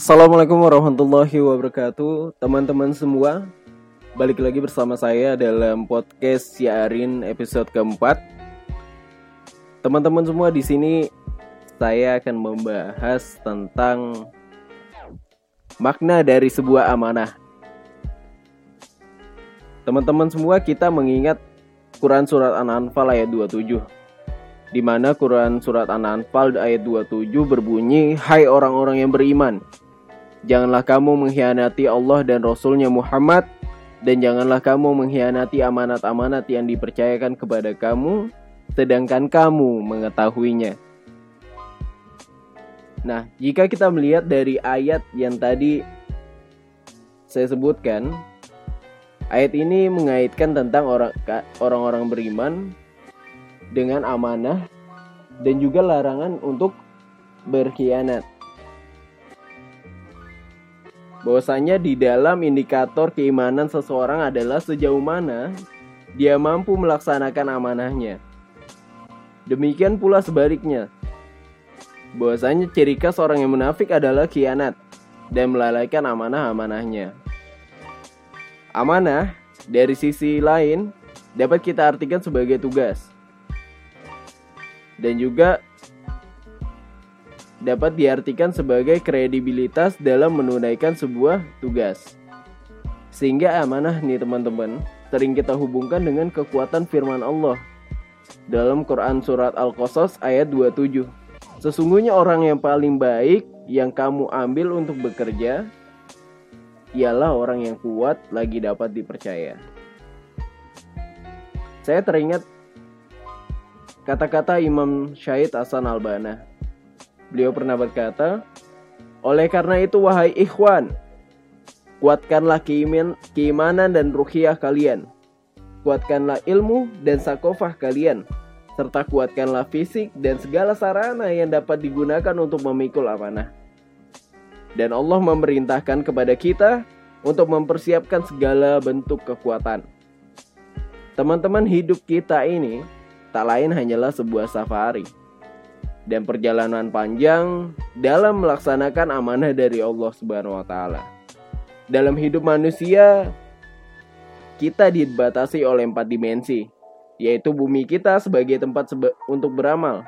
Assalamualaikum warahmatullahi wabarakatuh Teman-teman semua. Balik lagi bersama saya dalam podcast Siarin episode keempat. Teman-teman semua di sini Saya akan membahas tentang Makna dari sebuah amanah. Teman-teman semua kita mengingat Quran Surat An-Anfal ayat 27 di mana Quran Surat An-Anfal ayat 27 berbunyi Hai orang-orang yang beriman Janganlah kamu mengkhianati Allah dan Rasulnya Muhammad dan janganlah kamu mengkhianati amanat-amanat yang dipercayakan kepada kamu sedangkan kamu mengetahuinya. Nah, jika kita melihat dari ayat yang tadi saya sebutkan, ayat ini mengaitkan tentang orang orang-orang beriman dengan amanah dan juga larangan untuk berkhianat bahwasanya di dalam indikator keimanan seseorang adalah sejauh mana dia mampu melaksanakan amanahnya. Demikian pula sebaliknya. Bahwasanya ciri khas orang yang munafik adalah khianat dan melalaikan amanah-amanahnya. Amanah dari sisi lain dapat kita artikan sebagai tugas. Dan juga dapat diartikan sebagai kredibilitas dalam menunaikan sebuah tugas. Sehingga amanah nih teman-teman sering kita hubungkan dengan kekuatan firman Allah dalam Quran surat Al-Qasas ayat 27. Sesungguhnya orang yang paling baik yang kamu ambil untuk bekerja ialah orang yang kuat lagi dapat dipercaya. Saya teringat kata-kata Imam Syahid Hasan Al-Banah Beliau pernah berkata, "Oleh karena itu wahai ikhwan, kuatkanlah keiman, keimanan dan ruhiyah kalian. Kuatkanlah ilmu dan sakofah kalian, serta kuatkanlah fisik dan segala sarana yang dapat digunakan untuk memikul amanah." Dan Allah memerintahkan kepada kita untuk mempersiapkan segala bentuk kekuatan. Teman-teman hidup kita ini tak lain hanyalah sebuah safari dan perjalanan panjang dalam melaksanakan amanah dari Allah Subhanahu wa taala. Dalam hidup manusia kita dibatasi oleh empat dimensi, yaitu bumi kita sebagai tempat seba untuk beramal,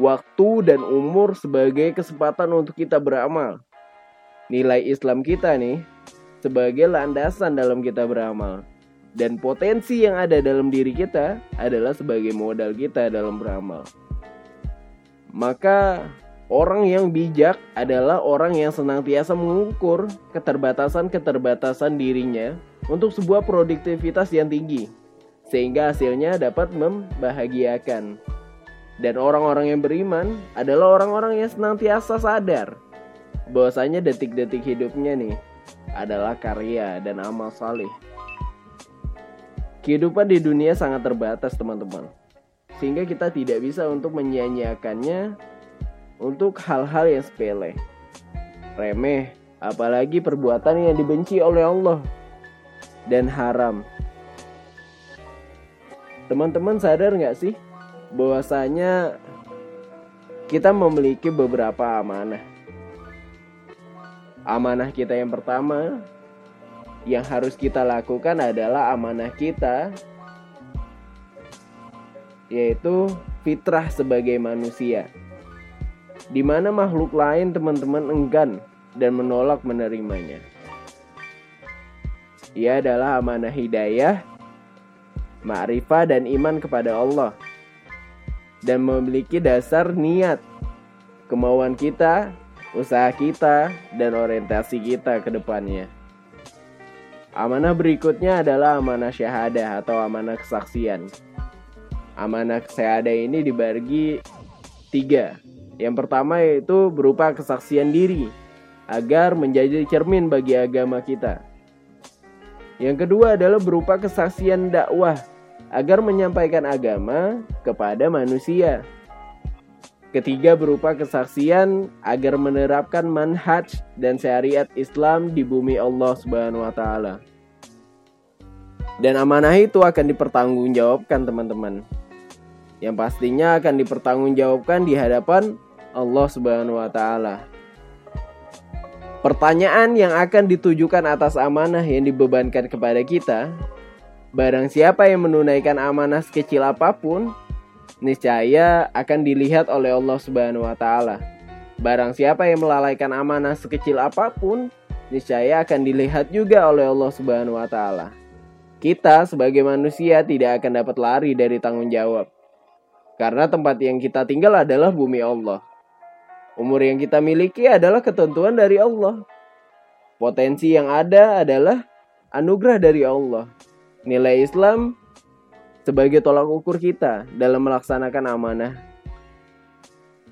waktu dan umur sebagai kesempatan untuk kita beramal, nilai Islam kita nih sebagai landasan dalam kita beramal, dan potensi yang ada dalam diri kita adalah sebagai modal kita dalam beramal. Maka orang yang bijak adalah orang yang senantiasa mengukur keterbatasan-keterbatasan dirinya untuk sebuah produktivitas yang tinggi sehingga hasilnya dapat membahagiakan. Dan orang-orang yang beriman adalah orang-orang yang senantiasa sadar bahwasanya detik-detik hidupnya nih adalah karya dan amal saleh. Kehidupan di dunia sangat terbatas, teman-teman sehingga kita tidak bisa untuk menyia-nyiakannya untuk hal-hal yang sepele, remeh, apalagi perbuatan yang dibenci oleh Allah dan haram. Teman-teman sadar nggak sih bahwasanya kita memiliki beberapa amanah. Amanah kita yang pertama yang harus kita lakukan adalah amanah kita yaitu fitrah sebagai manusia. Di mana makhluk lain teman-teman enggan dan menolak menerimanya. Ia adalah amanah hidayah, ma'rifah dan iman kepada Allah. Dan memiliki dasar niat, kemauan kita, usaha kita, dan orientasi kita ke depannya. Amanah berikutnya adalah amanah syahadah atau amanah kesaksian amanah kesehatan ini dibagi tiga. Yang pertama yaitu berupa kesaksian diri agar menjadi cermin bagi agama kita. Yang kedua adalah berupa kesaksian dakwah agar menyampaikan agama kepada manusia. Ketiga berupa kesaksian agar menerapkan manhaj dan syariat Islam di bumi Allah Subhanahu wa taala. Dan amanah itu akan dipertanggungjawabkan teman-teman yang pastinya akan dipertanggungjawabkan di hadapan Allah Subhanahu wa taala. Pertanyaan yang akan ditujukan atas amanah yang dibebankan kepada kita, barang siapa yang menunaikan amanah sekecil apa pun, niscaya akan dilihat oleh Allah Subhanahu wa taala. Barang siapa yang melalaikan amanah sekecil apa pun, niscaya akan dilihat juga oleh Allah Subhanahu wa taala. Kita sebagai manusia tidak akan dapat lari dari tanggung jawab. Karena tempat yang kita tinggal adalah bumi Allah. Umur yang kita miliki adalah ketentuan dari Allah. Potensi yang ada adalah anugerah dari Allah. Nilai Islam sebagai tolak ukur kita dalam melaksanakan amanah.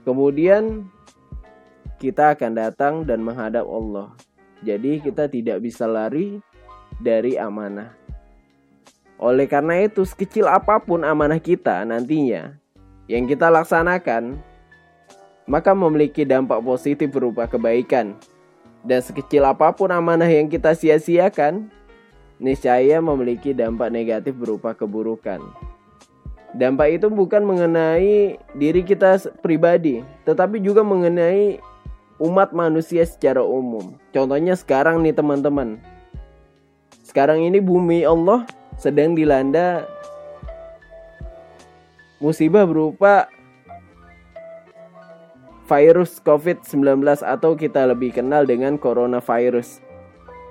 Kemudian kita akan datang dan menghadap Allah. Jadi kita tidak bisa lari dari amanah. Oleh karena itu, sekecil apa pun amanah kita nantinya yang kita laksanakan, maka memiliki dampak positif berupa kebaikan. Dan sekecil apa pun amanah yang kita sia-siakan, niscaya memiliki dampak negatif berupa keburukan. Dampak itu bukan mengenai diri kita pribadi, tetapi juga mengenai umat manusia secara umum. Contohnya sekarang nih teman-teman. Sekarang ini bumi Allah sedang dilanda musibah berupa virus COVID-19 atau kita lebih kenal dengan coronavirus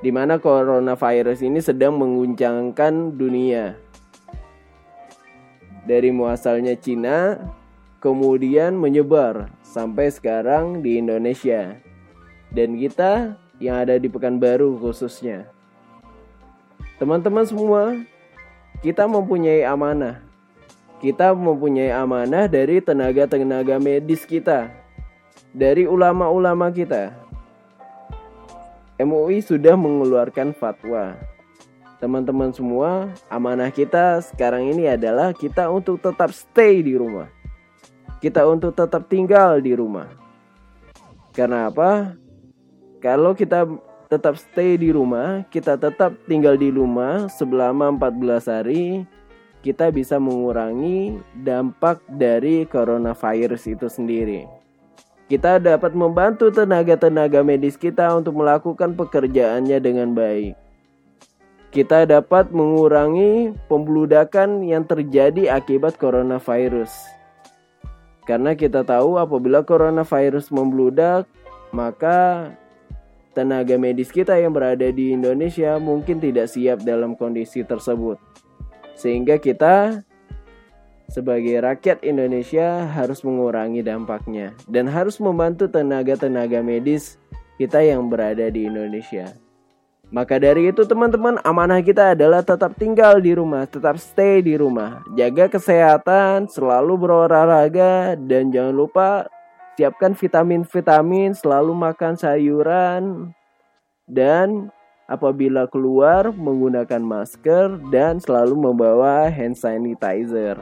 di mana coronavirus ini sedang mengguncangkan dunia. Dari muasalnya Cina, kemudian menyebar sampai sekarang di Indonesia. Dan kita yang ada di Pekanbaru khususnya. Teman-teman semua, kita mempunyai amanah. Kita mempunyai amanah dari tenaga-tenaga medis kita, dari ulama-ulama kita, MUI sudah mengeluarkan fatwa. Teman-teman semua, amanah kita sekarang ini adalah kita untuk tetap stay di rumah. Kita untuk tetap tinggal di rumah. Karena apa? Kalau kita tetap stay di rumah, kita tetap tinggal di rumah selama 14 hari, kita bisa mengurangi dampak dari coronavirus itu sendiri. Kita dapat membantu tenaga-tenaga medis kita untuk melakukan pekerjaannya dengan baik. Kita dapat mengurangi pembludakan yang terjadi akibat coronavirus. Karena kita tahu apabila coronavirus membludak, maka tenaga medis kita yang berada di Indonesia mungkin tidak siap dalam kondisi tersebut. Sehingga kita sebagai rakyat Indonesia harus mengurangi dampaknya dan harus membantu tenaga-tenaga medis kita yang berada di Indonesia. Maka dari itu teman-teman amanah kita adalah tetap tinggal di rumah, tetap stay di rumah, jaga kesehatan, selalu berolahraga dan jangan lupa siapkan vitamin-vitamin, selalu makan sayuran dan apabila keluar menggunakan masker dan selalu membawa hand sanitizer.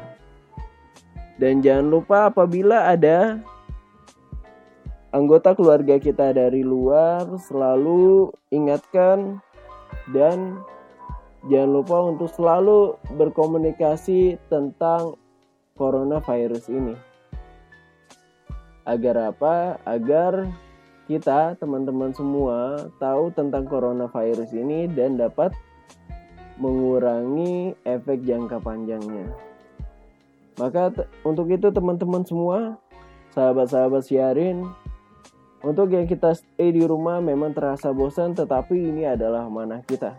Dan jangan lupa apabila ada anggota keluarga kita dari luar selalu ingatkan dan jangan lupa untuk selalu berkomunikasi tentang coronavirus ini. Agar apa? Agar kita teman-teman semua tahu tentang coronavirus ini dan dapat mengurangi efek jangka panjangnya. Maka untuk itu teman-teman semua, sahabat-sahabat siarin, untuk yang kita stay di rumah memang terasa bosan tetapi ini adalah amanah kita.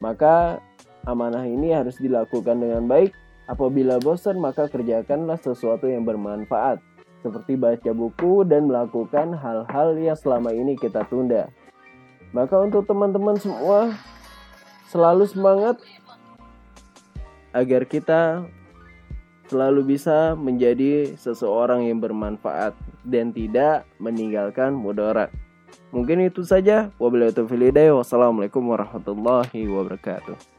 Maka amanah ini harus dilakukan dengan baik. Apabila bosan maka kerjakanlah sesuatu yang bermanfaat. Seperti baca buku dan melakukan hal-hal yang selama ini kita tunda. Maka untuk teman-teman semua selalu semangat agar kita selalu bisa menjadi seseorang yang bermanfaat dan tidak meninggalkan mudarat. Mungkin itu saja. Wabillahi taufiq Wassalamualaikum warahmatullahi wabarakatuh.